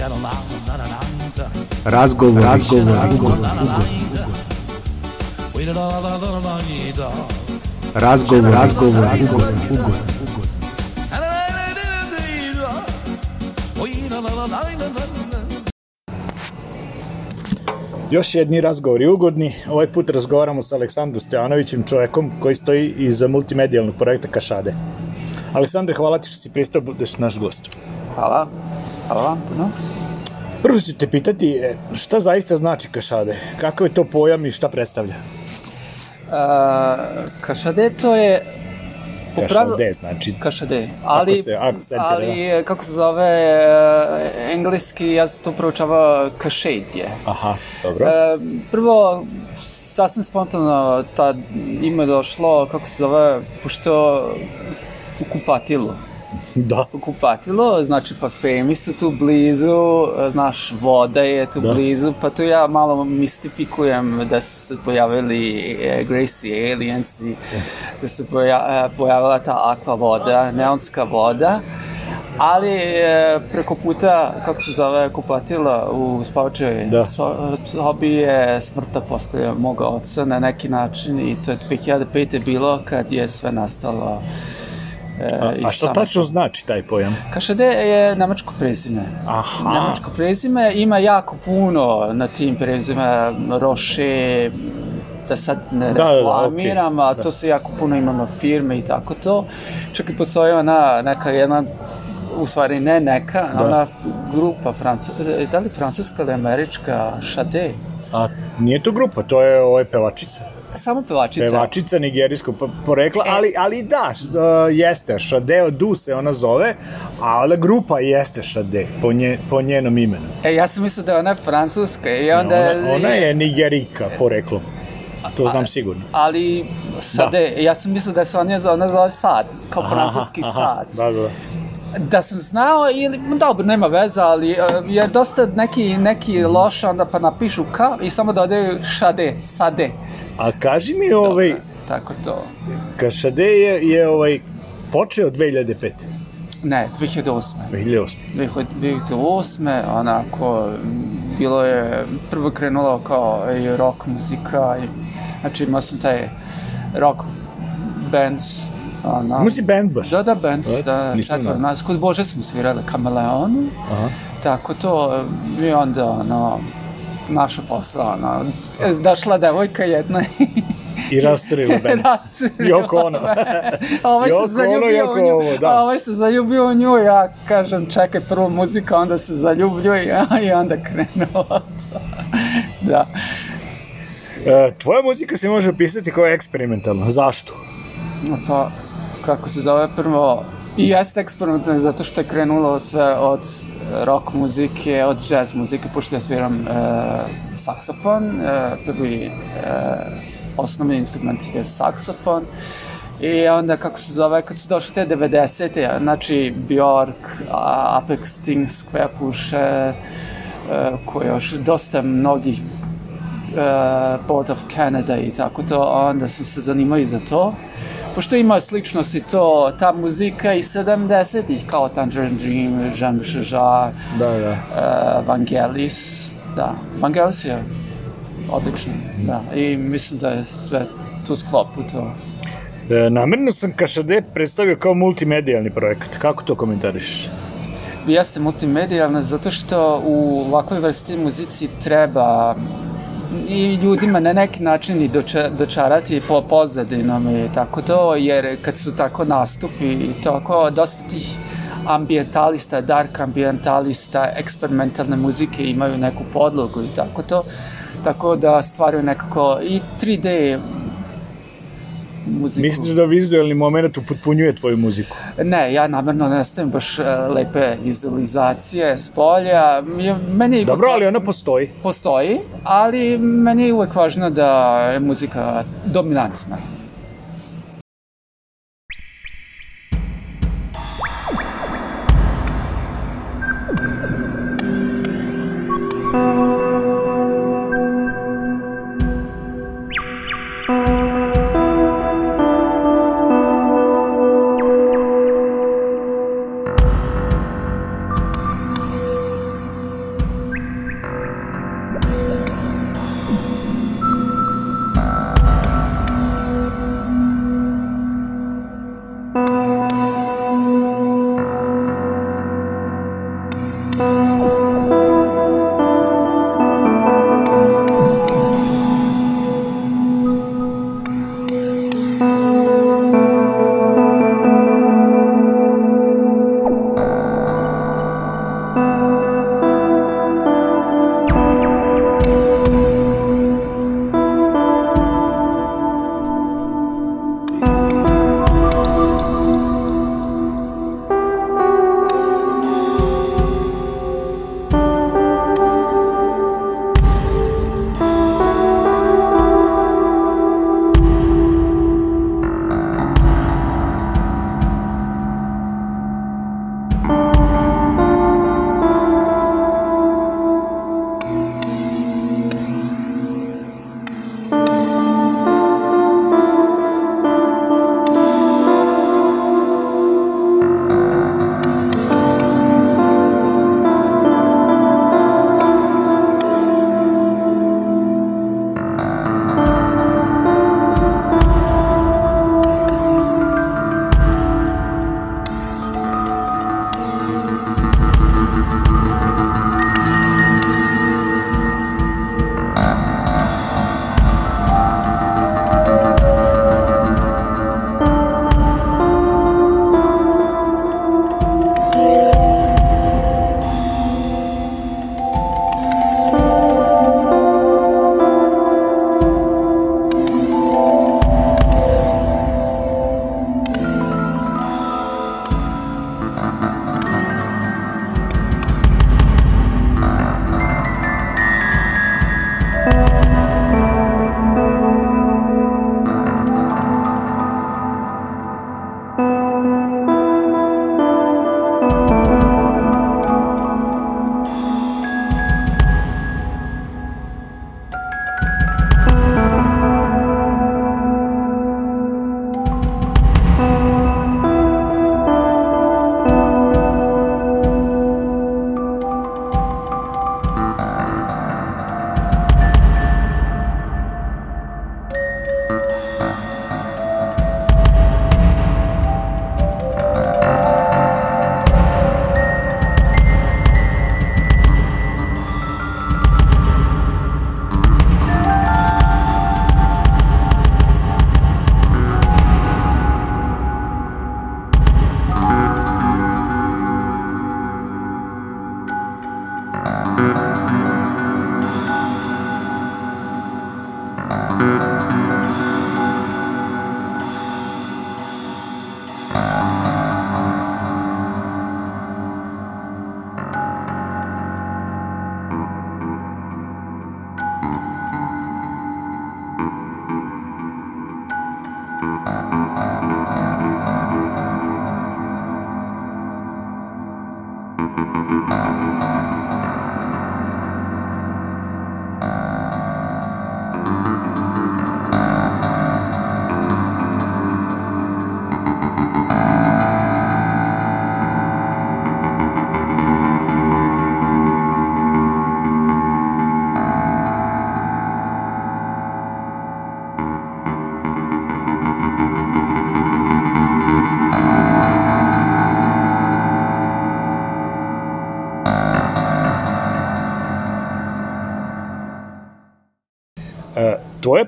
Razgovor, razgovor, ugovor, ugovor. Razgovor, razgovor, ugovor, ugovor. Još jedni razgovori ugodni, ovaj put razgovaramo sa Aleksandrom Stojanovićem, čovekom koji stoji iza multimedijalnog projekta Kašade. Aleksandre, hvala ti što si pristao da budeš naš gost. Hvala. Hvala vam puno. Prvo ću te pitati, e, šta zaista znači kašade? Kako je to pojam i šta predstavlja? A, kašade to je... Popravil... Kašade znači. Kašade. Ali, kako se, center, ali da. kako se zove uh, engleski, ja sam to proučavao kašade je. Aha, dobro. Uh, prvo, sasvim spontano ta ime došlo, kako se zove, pošto u kupatilu. Da. kupatilo, znači parfemi su tu blizu, znaš, voda je tu da. blizu, pa tu ja malo mistifikujem da su se pojavili e, Gracie Aliens i da se eh, pojavila ta aqua voda, neonska voda. Ali eh, preko puta, kako se zove, kupatila u spavačoj da. sobi je smrta posle moga oca na neki način i to je 2005. bilo kad je sve nastalo E, a, a šta tačno znači taj pojam? KŠD je nemačko prezime. Aha. Nemačko prezime ima jako puno na tim prezime Roše, da sad ne da, da, da, reklamiram, da, okay. a to se jako puno imamo firme i tako to. Čak i postoji ona neka jedna u stvari ne neka, da. ona grupa, Francu, da li francuska ili američka, Šade? A nije to grupa, to je ovaj pevačica samo pevačica. Pevačica nigerijskog porekla, e. ali, ali da, e, jeste, Shade Du se ona zove, ali grupa jeste Shade, po, nje, po njenom imenu. E, ja sam mislio da je ona francuska i onda... Ona, ona je nigerika poreklom. To znam sigurno. Ali, sad, da. ja sam mislio da se ona zove, ona zove Sad, kao francuski aha, Sad. Da, da. Da sam znao, ili, dobro, nema veze, ali, e, jer dosta neki, neki loš, onda pa napišu K i samo dodaju Šade, Sade. A kaži mi ovaj... tako to. Kašade je, je ovaj, počeo 2005. Ne, 2008. 2008. 2008. Onako, bilo je, prvo krenulo kao i rock muzika, i, znači imao sam taj rock bands, ono... Imao si band baš? Da, da, band, What? E, da, četvor nas, kod Bože smo svirali Kameleonu, Aha. tako to, i onda, ono, naša posla, ona, e, došla devojka jedna i... I rasturila mene. rasturila. I oko ono. ovaj se zaljubio ono, u nju. Ovo, da. Ovaj se zaljubio u nju, ja kažem čekaj prvo muzika, onda se zaljubio i, i onda to. da. E, tvoja muzika se može opisati kao eksperimentalna. Zašto? Pa, kako se zove prvo, I jeste eksperimentalno zato što je krenulo sve od eh, rock muzike, od jazz muzike, pošto ja sviram uh, saksofon, uh, prvi uh, osnovni instrument je saksofon. I onda, kako se zove, kad su došle te 90-te, znači Bjork, Apex Things, Kvepuše, uh, koji još dosta mnogih uh, Board of Canada i tako to, onda sam se zanimao i za to. Uh, pošto ima slično sličnosti to, ta muzika iz 70-ih, kao Tangerine Dream, Jean Bouchard, da, da. Uh, Vangelis, da, Vangelis je odličan, da, i mislim da je sve tu sklopu to. E, namerno sam Kašade predstavio kao multimedijalni projekat, kako to komentariš? Jeste multimedijalna zato što u ovakvoj vrsti muzici treba i ljudima na neki način i doča, dočarati po pozadinom i tako to, jer kad su tako nastupi i tako, dosta tih ambientalista, dark ambientalista, eksperimentalne muzike imaju neku podlogu i tako to, tako da stvaraju nekako i 3D muziku. Misliš da vizualni moment upotpunjuje tvoju muziku? Ne, ja namerno ne stavim baš e, lepe vizualizacije s polja. Meni je Dobro, ali ona postoji. Postoji, ali meni je uvek važno da je muzika dominantna.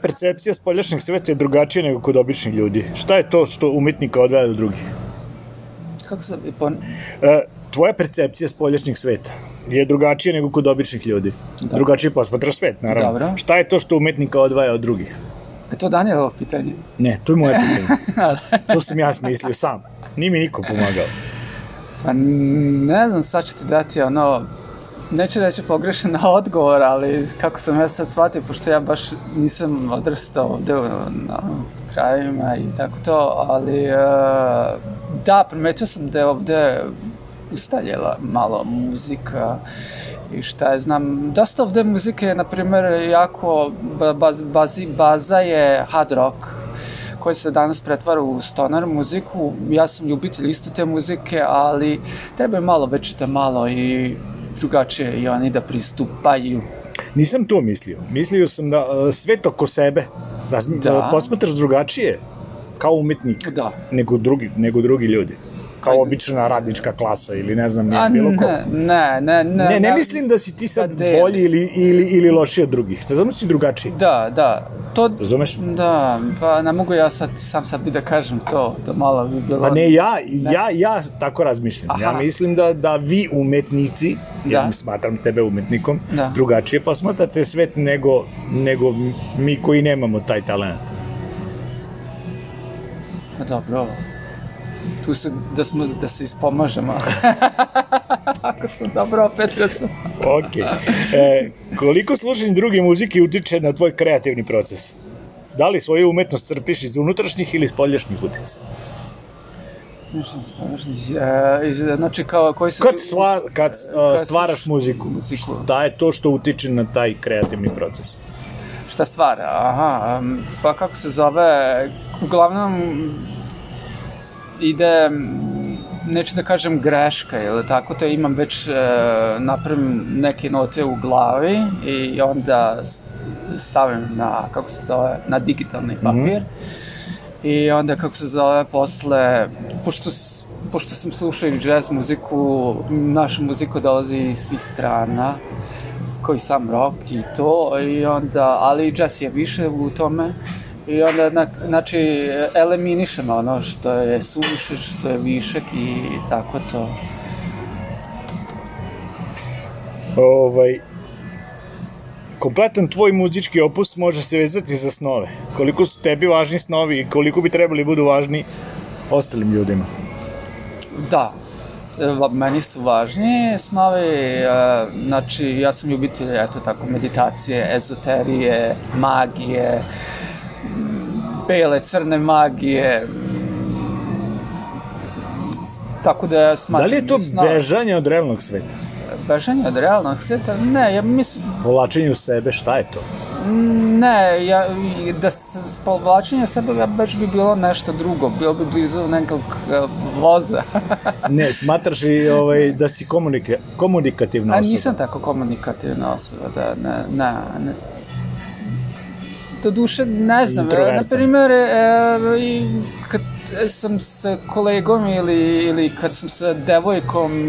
percepcija spoljašnjeg sveta je drugačija nego kod običnih ljudi. Šta je to što umetnika odvaja od drugih? Kako se Pa... pon... E, tvoja percepcija spoljašnjeg sveta je drugačija nego kod običnih ljudi. Da. Drugačije posmatraš svet, naravno. Dobro. Šta je to što umetnika odvaja od drugih? E to Danijelovo pitanje? Ne, to je moje pitanje. Da. to sam ja smislio sam. Nije mi niko pomagao. Pa ne znam, sad ću ti dati ono neću reći pogrešan odgovor, ali kako sam ja sad shvatio, pošto ja baš nisam odrastao ovde na krajima i tako to, ali e, da, primetio sam da je ovde ustaljela malo muzika i šta je znam. Dosta ovde muzike je, na primer, jako, baz, bazi, baza je hard rock, koji se danas pretvara u stoner muziku. Ja sam ljubitelj isto te muzike, ali treba je malo već da malo i drugačije i oni da pristupaju. Nisam to mislio. Mislio sam da uh, sve to ko sebe Razmi, da. E, posmatraš drugačije kao umetnik da. nego, drugi, nego drugi ljudi kao obična radnička klasa ili ne znam, A, bilo ko. Ne, ne, ne. Ne, ne da, mislim da si ti sad da bolji ili, ili, ili loši od drugih. To znam si drugačiji. Da, da. To, Razumeš? Da, pa ne mogu ja sad sam sad bi da kažem to, da malo bi bilo... Pa ne, ja, ne. ja, ja tako razmišljam. Aha. Ja mislim da, da vi umetnici, ja da. smatram tebe umetnikom, da. drugačije pa smatrate svet nego, nego mi koji nemamo taj talent. Pa dobro, tu se, da, smo, da se ispomažemo. Ako sam dobro, opetio sam. ok. E, koliko slušanje druge muzike utiče na tvoj kreativni proces? Da li svoju umetnost crpiš iz unutrašnjih ili spoljašnjih utjecaja? E, znači, kao, koji se... Kad, sva, kad, uh, stvaraš muziku, muziku, šta je to što utiče na taj kreativni proces? Šta stvara? Aha, pa kako se zove? Uglavnom, ide neću da kažem greška ili tako, to imam već e, napravim neke note u glavi i onda stavim na, kako se zove, na digitalni mhm. papir. Mm -hmm. I onda, kako se zove, posle, pošto, pošto sam slušao i jazz muziku, naša muzika dolazi iz svih strana, koji sam rock i to, i onda, ali jazz je više u tome i onda na, znači eliminišem ono što je suviše, što je višak i tako to. Ovaj, kompletan tvoj muzički opus može se vezati za snove. Koliko su tebi važni snovi i koliko bi trebali budu važni ostalim ljudima? Da, e, meni su važni snovi, e, znači ja sam ljubitelj, eto tako, meditacije, ezoterije, magije, uh, bele, crne magije, tako da ja smatram... Da li je to mislim, da bežanje od realnog sveta? Bežanje od realnog sveta? Ne, ja mislim... Povlačenje u sebe, šta je to? Ne, ja, da s povlačenje sebe ja baš bi bilo nešto drugo, bilo bi blizu nekog e, voza. ne, smatraš i ovaj, da si komunika, komunikativna osoba? A nisam tako komunikativna osoba, da, ne, ne, ne duše ne znam, e, na primer, e, i kad sam sa kolegom ili, ili kad sam sa devojkom,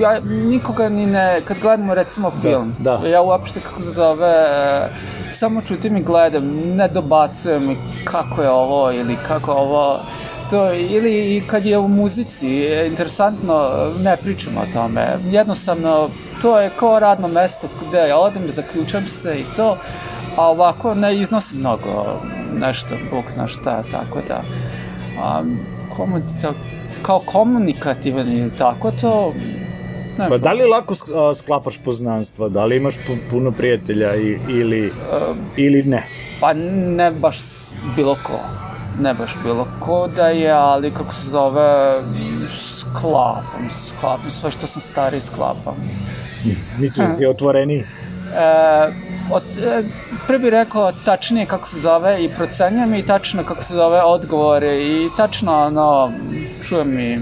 ja nikoga ni ne, kad gledamo recimo da, film, da, da. ja uopšte kako se zove, e, samo čutim i gledam, ne dobacujem kako je ovo ili kako ovo, to, ili kad je u muzici, e, interesantno, ne pričamo o tome, jednostavno, to je kao radno mesto gde ja odem, zaključam se i to, a ovako ne iznosi mnogo nešto, Bog zna šta, tako da a, komu, kao komunikativan ili tako to ne, pa da li lako sklapaš poznanstva, da li imaš puno prijatelja i, ili, a, ili ne? Pa ne baš bilo ko ne baš bilo ko da je, ali kako se zove, sklapam, sklapam, sve što sam stari sklapam. Mislim da si otvoreni. E, od, e, pre rekao tačnije kako se zove i procenjujem i tačno kako se zove odgovore i tačno ono, čujem i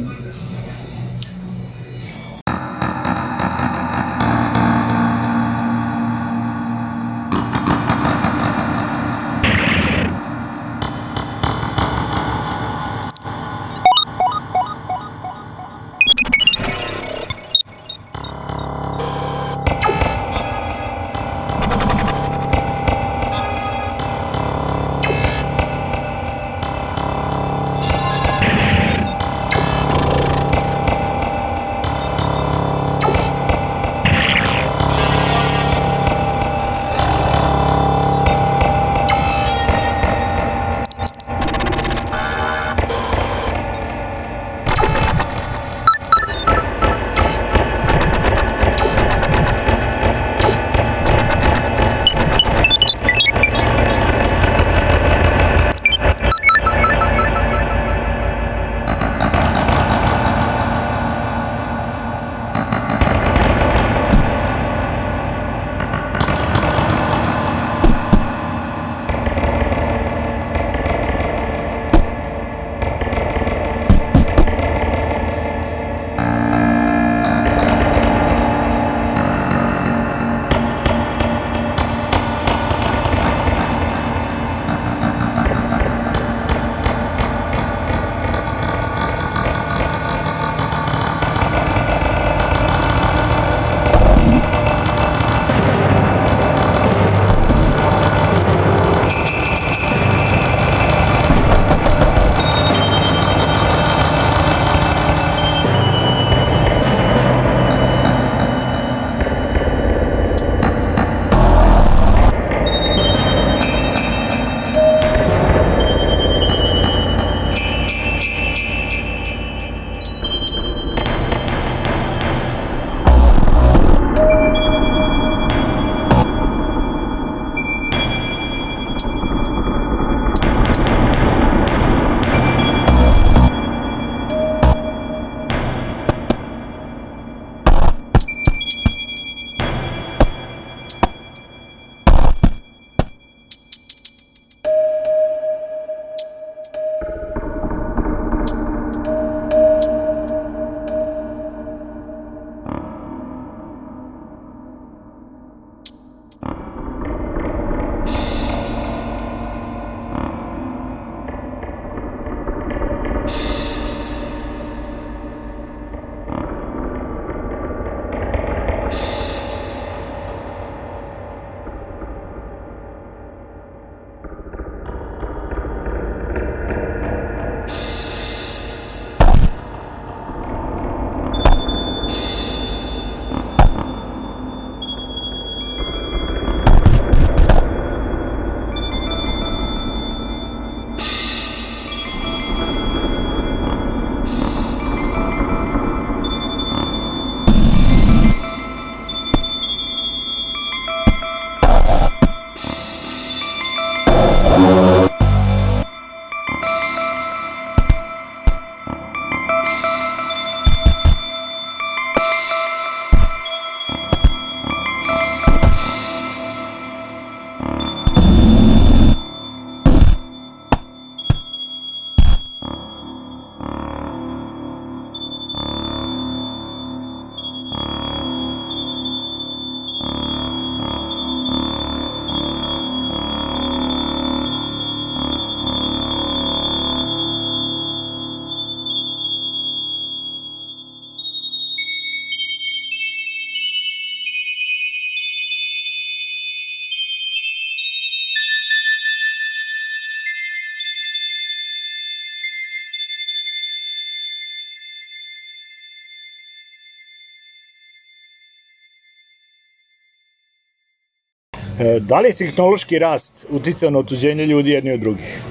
E, da li je tehnološki rast uticao na otuđenje ljudi jedni od drugih?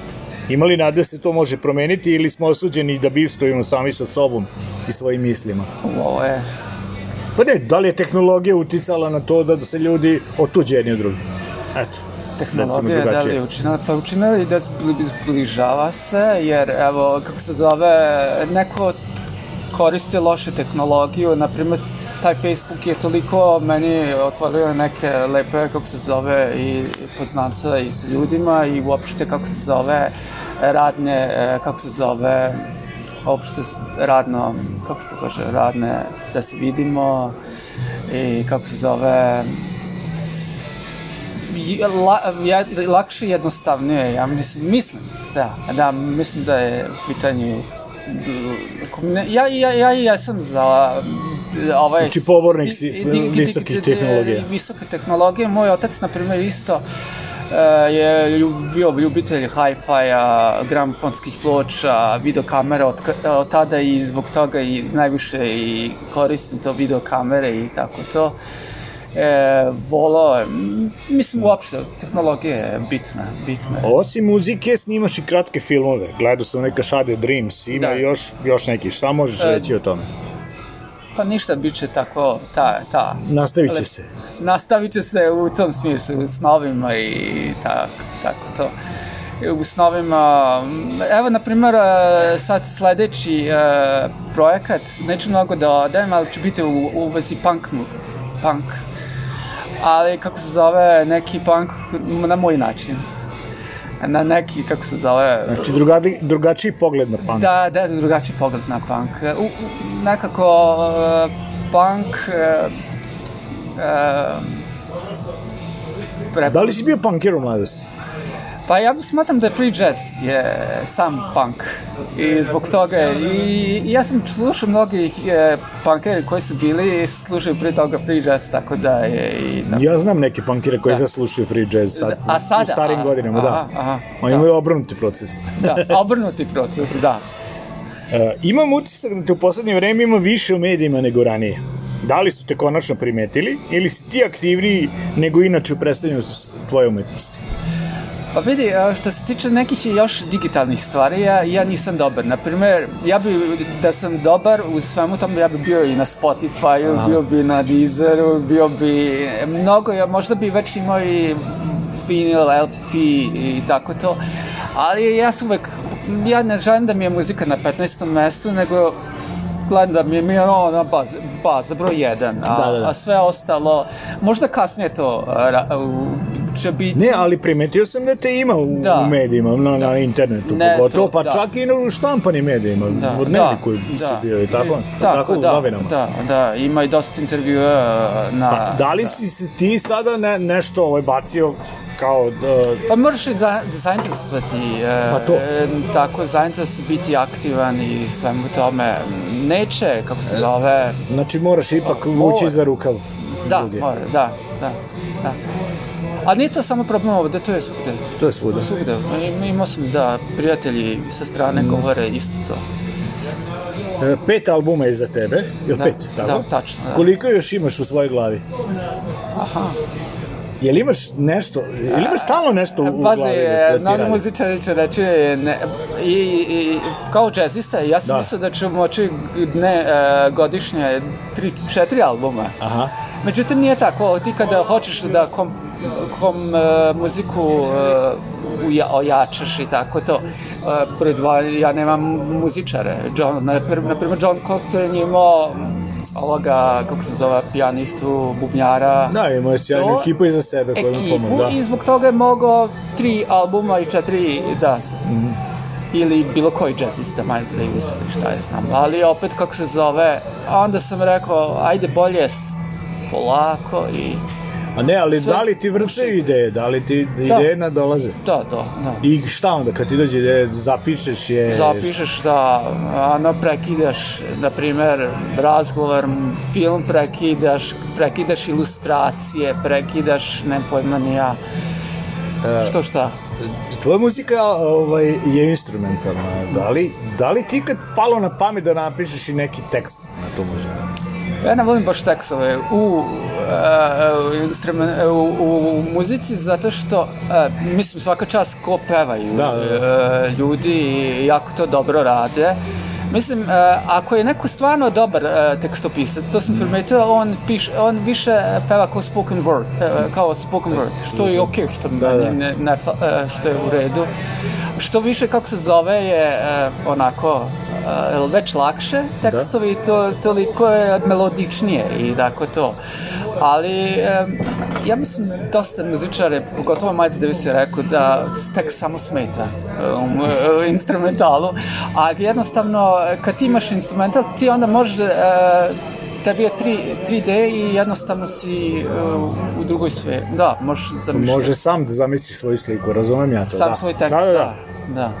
Ima li nade da se to može promeniti ili smo osuđeni da bivstojimo sami sa sobom i svojim mislima? Ovo je... Pa ne, da li je tehnologija uticala na to da se ljudi otuđe jedni od drugih? Eto tehnologija da li je učinila? Pa učinila i da zbližava se, jer evo, kako se zove, neko koristi loše tehnologiju, na primjer, taj Facebook je toliko meni otvorio neke lepe, kako se zove, i poznanstva i sa ljudima i uopšte, kako se zove, radne, e, kako se zove, opšte radno, kako se to kaže, radne, da se vidimo i kako se zove, la, ja, lakše i jednostavnije, ja mislim, mislim, da, da, mislim da je u pitanju ja, ja, ja, ja sam za E, ovaj, znači pobornik si visokih tehnologija. E, visoke tehnologije. Moj otac, na primjer, isto e, je bio ljubitelj hi-fi-a, gramofonskih ploča, videokamera od, od tada i zbog toga i najviše i koristim to videokamere i tako to. E, volao je, mislim uopšte, tehnologija je bitna, bitna. Osim muzike snimaš i kratke filmove, gledao sam neka Shadow Dreams, ima da. još, još neki, šta možeš e, reći o tome? Pa ništa, bit će tako, ta, ta. Nastavit će se. Nastavit će se u tom smislu, s novima i tako, tako to. U snovima, mm, evo, na primjer, e, sad sledeći uh, projekat, neću mnogo da odem, ali ću biti u, u vezi punk, punk. Ali, kako se zove, neki punk na moj način na neki, kako se zove... Znači, druga, drugačiji pogled na punk. Da, da, da, drugačiji pogled na punk. U, u, nekako, uh, punk... Uh, uh, pre... E, da li si bio punker u mladosti? Pa ja smatram da je free jazz je sam punk i zbog toga i, ja sam slušao mnogi e, punkere koji su bili i slušaju prije toga free jazz, tako da je i... Da. Ja znam neke punkire koji da. sad free jazz sad, a sada, u starim a, godinama, aha, da. Aha, Oni da. imaju obrnuti proces. da, obrnuti proces, da. E, imam utisak da te u poslednje vreme ima više u medijima nego ranije. Da li su te konačno primetili ili si ti aktivniji nego inače u predstavljanju tvoje umetnosti? Pa vidi, što se tiče nekih još digitalnih stvari, ja, ja nisam dobar. Naprimer, ja bi, da sam dobar u svemu tomu, ja bi bio i na Spotify-u, bio bi na Deezeru, bio bi e, mnogo, ja možda bi već imao i vinil, LP i tako to. Ali ja sam uvek, ja ne želim da mi je muzika na 15. mestu, nego gledam da mi je, mi je ona baza, baza broj 1, a, da, da, da. a sve ostalo, možda kasnije to ra, priča biti... Ne, ali primetio sam da te ima u, da. u medijima, na, da. na internetu, ne, pogotovo, to, pa da. čak i na štampanim medijima, da, od da, medij koji da, si bio i tako, tako, tako da, u novinama. Da, da, ima i dosta intervjua e, na... Pa, da li da. si ti sada ne, nešto ovaj, bacio kao... Da... Pa moraš i za, zainteresovati. E, pa to. E, tako, zainteres biti aktivan i svemu tome. Neće, kako se zove... Znači moraš ipak pa, vući za rukav. Da, druge. mora, da, da, da. A nije to samo problem ovde, to je svugde. To je svuda. Svugde. Imao sam, da, prijatelji sa strane mm. govore isto to. E, pet albuma je za tebe, je da, pet, tako? Da, tačno. Da. Koliko još imaš u svojoj glavi? Aha. Jel imaš nešto, jel imaš stalno nešto u Pazi, glavi? Pazi, da e, mnogo muzičari će reći, ne, i, i, kao jazzista, ja sam da. mislio da ću moći ne, e, godišnje tri, četiri albuma. Aha Međutim, nije tako. Ti kada hoćeš da kom, kom uh, muziku uh, uja, ojačaš i tako to, uh, e, predva, ja nemam muzičare. John, na primer, John Coltrane imao ovoga, kako se zove, pijanistu, bubnjara. Da, imao je sjajnu ekipu iza sebe. Koju ekipu da. i zbog toga je mogao tri albuma i četiri, da, mm -hmm. ili bilo koji jazzista, da Miles Davis ili šta je znam. Ali opet, kako se zove, onda sam rekao, ajde bolje polako i... A ne, ali sve... da li ti vrtaju ideje, da li ti da. ideje da. nadolaze? Da, da, da. I šta onda, kad ti dođe ideje, zapišeš je? Zapišeš, da, ono, prekidaš, na primer, razgovor, film prekidaš, prekidaš ilustracije, prekidaš, ne pojma ni ja, e, što šta. Tvoja muzika ovaj, je instrumentalna, da li, da li ti kad palo na pamet da napišeš i neki tekst na to muziku? Ja ne volim baš tekstove u, uh, u, u muzici zato što, uh, mislim, svaka čast ko pevaju da, da. da. Uh, ljudi i jako to dobro rade. Mislim, ako je neko stvarno dobar tekstopisac, to sam mhm. primetio, on, piš, on više peva kao spoken word, kao spoken word, što je okej, okay, što, da, da. Ne, ne, što je u redu što više kako se zove je uh, onako uh, već lakše da. tekstovi, da. to, toliko je melodičnije i tako to. Ali um, ja mislim dosta muzičare, pogotovo da bi se rekao da tekst samo smeta um, instrumentalu, a jednostavno kad ti imaš instrumental ti onda možeš uh, to je 3, 3D i jednostavno si uh, u drugoj sve. Da, možeš zamišljati. Može sam da zamisliš svoju sliku, razumem ja to. Sam da. svoj tekst, da. da. da. da.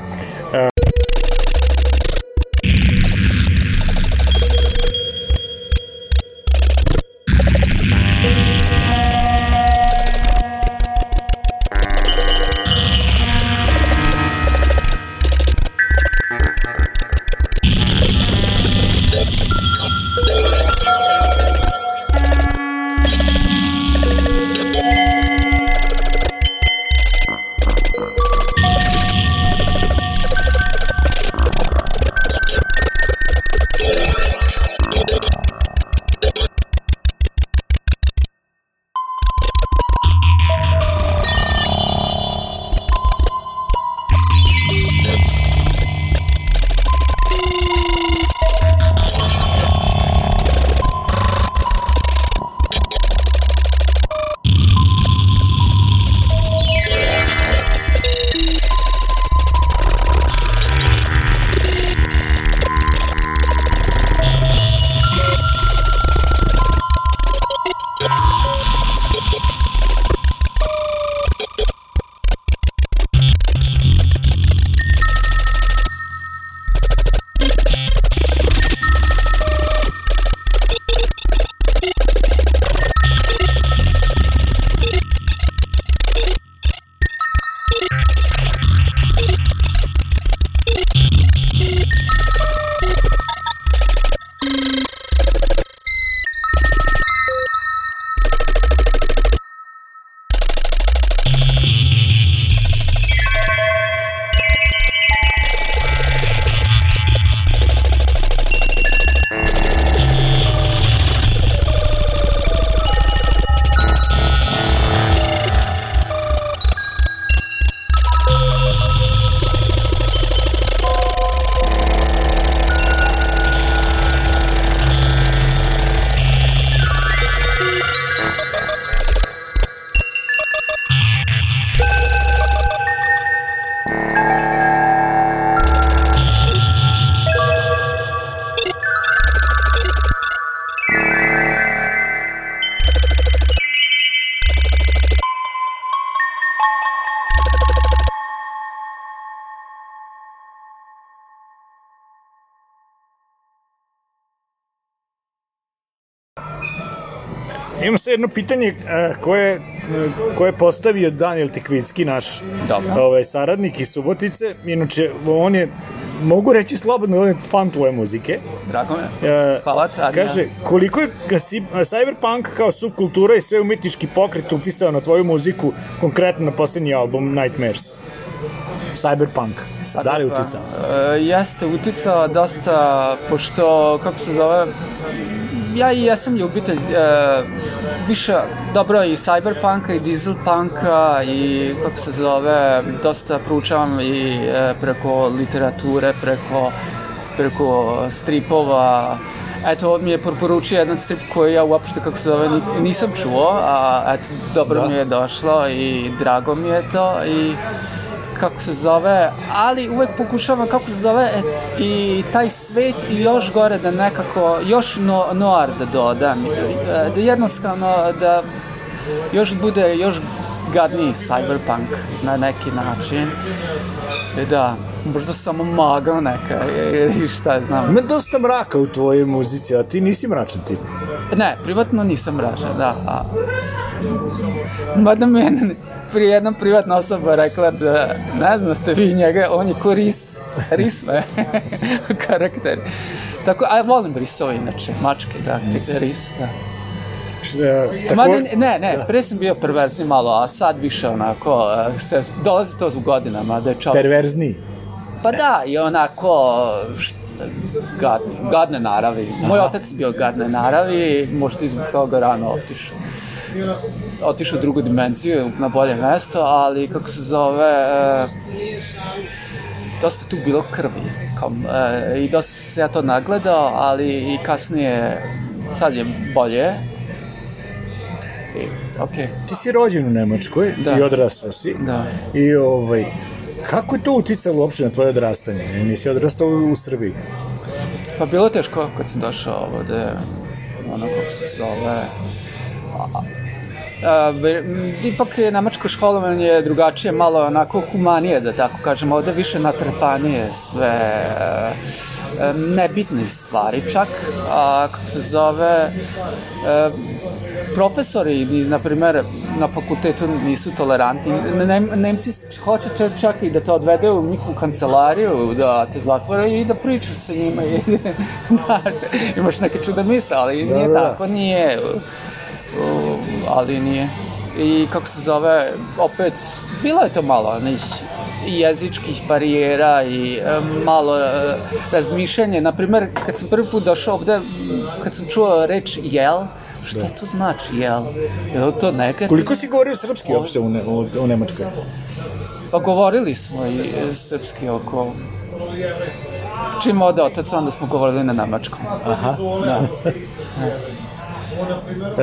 Imam sad jedno pitanje eh, koje, eh, koje je postavio Daniel Tikvinski, naš Dobro. Da. ovaj, saradnik iz Subotice. Inače, on je mogu reći slobodno, on je fan tvoje muzike. Drago me. E, Hvala, Adina. Kaže, koliko je cyberpunk kao subkultura i sve umetnički pokret uticao na tvoju muziku, konkretno na poslednji album Nightmares? Cyberpunk. Cyberpunk. Da li uticao? E, jeste uticao dosta, pošto, kako se zove, ja i ja sam ljubitelj e, više, dobro, i cyberpunka i dieselpunka i kako se zove, dosta proučavam i e, preko literature, preko, preko stripova, Eto, ovo mi je preporučio jedan strip koji ja uopšte, kako se zove, nisam čuo, a eto, dobro da. mi je došlo i drago mi je to i kako se zove, ali uvek pokušavam kako se zove e, i taj svet i još gore da nekako, još no, noir da dodam, e, da jednostavno da još bude još gadniji cyberpunk na neki način. E, da, možda samo maga neka ili šta je znam. Ima dosta mraka u tvojoj muzici, a ti nisi mračan tip. Ne, privatno nisam mračan, da. A... Mada mene pri jedna privatna osoba rekla da ne znam ste vi njega, on je ko ris, risme karakter. Tako, a volim risove inače, mačke, da, ris, da. E, tako... Ma ne, ne, ne, da. pre sam bio perverzni malo, a sad više onako, e, se, dolazi to u godinama da je čovjek... Perverzni? Pa da, i onako, št, gadne, gadne naravi. Moj otac bio gadne naravi, možda i zbog toga rano otišao otišao u drugu dimenziju, na bolje mesto, ali kako se zove, e, dosta tu bilo krvi. Kao, e, I dosta se ja to nagledao, ali i kasnije, sad je bolje. I, okay. Ti si rođen u Nemačkoj da. i odrastao si. Da. I ovaj, kako je to uticalo uopšte na tvoje odrastanje? Nisi odrastao u Srbiji? Pa bilo teško kad sam došao ovde, ono kako se zove, ipak je nemačko školovanje drugačije, malo onako humanije, da tako kažem, ovde više natrpanije sve e, nebitne stvari čak, a kako se zove, e, profesori, na primer, na fakultetu nisu tolerantni. Nem, Nemci hoće čak i da te odvede u njihovu kancelariju, da te zatvore i da pričaš sa njima. I, da, imaš neke čuda misle, ali da, nije da, da. tako, nije ali nije. I kako se zove, opet, bilo je to malo onih i jezičkih barijera i e, malo e, razmišljanje. Naprimer, kad sam prvi put došao ovde, kad sam čuo reč jel, šta da. to znači jel? Je li to nekad? Koliko si govorio srpski uopšte u, ne, o, o Nemačkoj? Pa govorili smo i e, srpski oko čim ode otac, onda smo govorili na nemačkom. Aha, da. E.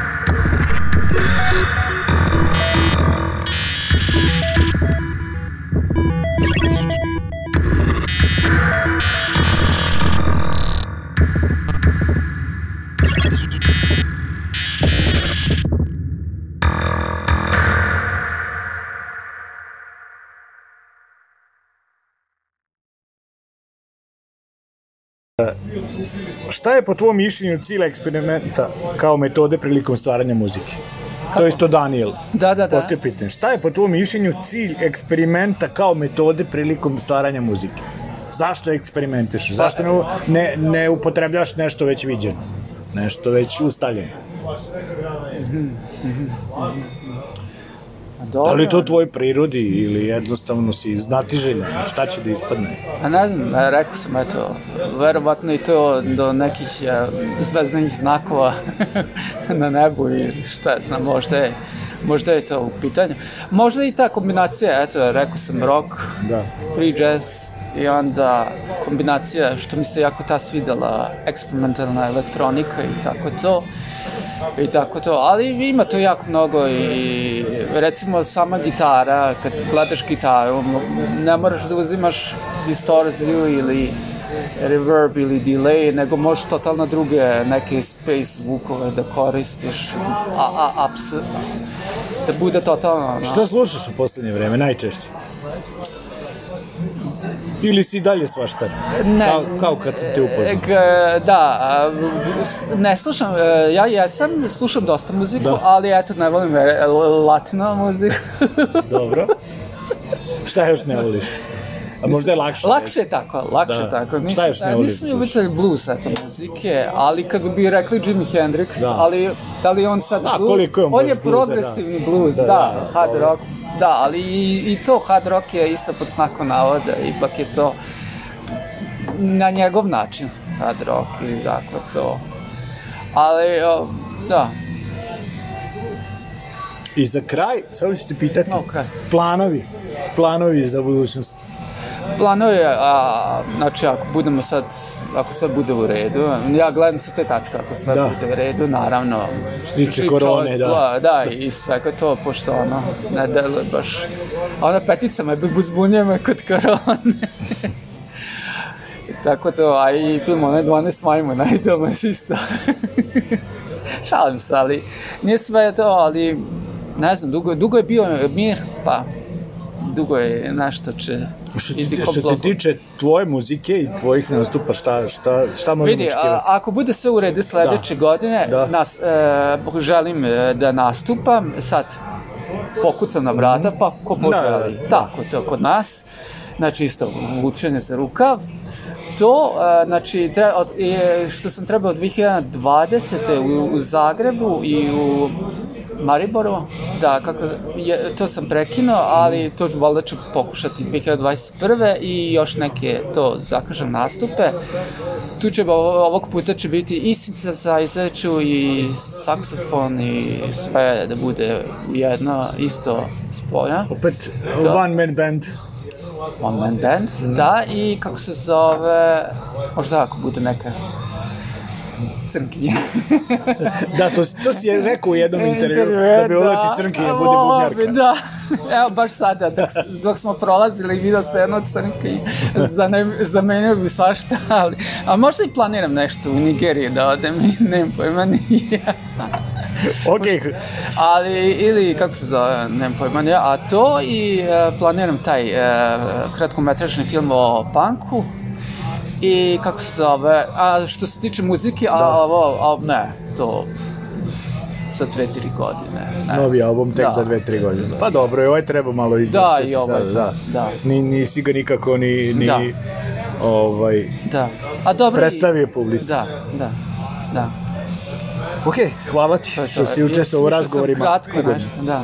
Šta je po tvojom mišljenju cilj eksperimenta kao metode prilikom stvaranja muzike? Kako? To je isto Daniel. Da, da, da. Postoje pitanje. Šta je po tvojom mišljenju cilj eksperimenta kao metode prilikom stvaranja muzike? Zašto eksperimentiš? Pa- Zašto ne, ne, ne upotrebljaš nešto već viđeno? Nešto već ustaljeno? Mm -hmm. Mm -hmm. Dobro. Da li to tvoj prirodi ili jednostavno si znatiželjan, šta će da ispadne? A pa ne znam, ja, e, rekao sam, eto, verovatno i to do nekih ja, e, zvezdnih znakova na nebu i šta znam, možda je, možda je to u pitanju. Možda i ta kombinacija, eto, rekao sam rock, da. free jazz, i onda kombinacija što mi se jako ta svidela, eksperimentalna elektronika i tako to i tako to, ali ima to jako mnogo i recimo sama gitara, kad gledaš gitaru, ne moraš da uzimaš distorziju ili reverb ili delay, nego možeš totalno druge neke space zvukove da koristiš, a, a, apsu, da bude totalno... No. Šta slušaš u poslednje vreme najčešće? ili si i dalje svaštar? Ne. Kao, kao kad te upoznam. Da, ne slušam, e, ja jesam, slušam dosta muziku, da. ali eto, ne volim e, latino muziku. Dobro. Šta još ne voliš? A možda je lakše. Lakše je tako, lakše da. tako. Mislim, Šta još ne voliš? Nisam da da ljubitelj blues, eto, muzike, ali kako bi rekli Jimi Hendrix, da. ali da li on sad... Da, blues, koliko on je e, da. progresivni da. blues, da, da, da hard rock. Da, ali i, i to hard rock je isto pod znakom navoda, ipak je to na njegov način hard rock ili tako dakle to. Ali, o, da, I za kraj, samo ću te pitati, okay. planovi, planovi za budućnost. Plano a, znači ako budemo sad, ako sve bude u redu, ja gledam sa te tačke, ako sve da. bude u redu, naravno. Što tiče korone, da. Da, i svega to, pošto ono, ne deluje baš. A ona petica me zbunjuje me kod korone. Tako to, a i film one 12 majmuna, i to me isto. Šalim se, ali nije sve to, ali ne znam, dugo, dugo je bio mir, pa dugo je nešto će što se ti tiče tvoje muzike i tvojih nastupa, šta, šta, šta možemo Vidi, očekivati? A, ako bude sve u redu sledeće da. godine, da. Nas, e, želim e, da nastupam, sad pokucam na vrata, pa ko da, da, poželi. Da, da, Tako, to kod nas. Znači, isto, vučenje za rukav. To, e, znači, treba, od, e, što sam trebao od 2020. U, u Zagrebu i u Mariboru, da, kako, je, to sam prekinuo, ali to valjda ću pokušati 2021. i još neke to zakažem nastupe. Tu će, ovog puta će biti i synthesizer ću i saksofon i sve da bude jedno isto spoja. Opet da. one man band. One man band, mm. da, i kako se zove, možda ako bude neka crnkinja. da, to, to si je rekao u jednom e, intervju, da bi e, volio da ti da. crnkinja bude bubnjarka. Da, evo baš sada, dok, dok smo prolazili i video se jedno crnki, zamenio bi svašta, ali a možda i planiram nešto u Nigeriji da odem, nemam pojma nije. ok. Ali, ili, kako se zove, nemam pojma nije, a to i uh, planiram taj uh, kratkometražni film o punku, i kako se zove, a što se tiče muzike, a da. ovo, a, ne, to za dve, tri godine. Ne Novi album tek da. za dve, tri godine. Pa dobro, i ovaj treba malo izdati. Da, i ovaj, da. da. da. Ni, nisi ga nikako ni, ni da. ovaj, da. A dobro, predstavio publici. Da, da, da. Ok, hvala ti to pa što to, si da, učestvovao u razgovorima. Kratko, nešto, da.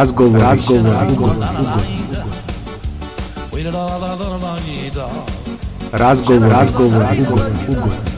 razgovor, razgovor, ugovor, ugovor. Razgovor, razgovor, ugovor, ugovor.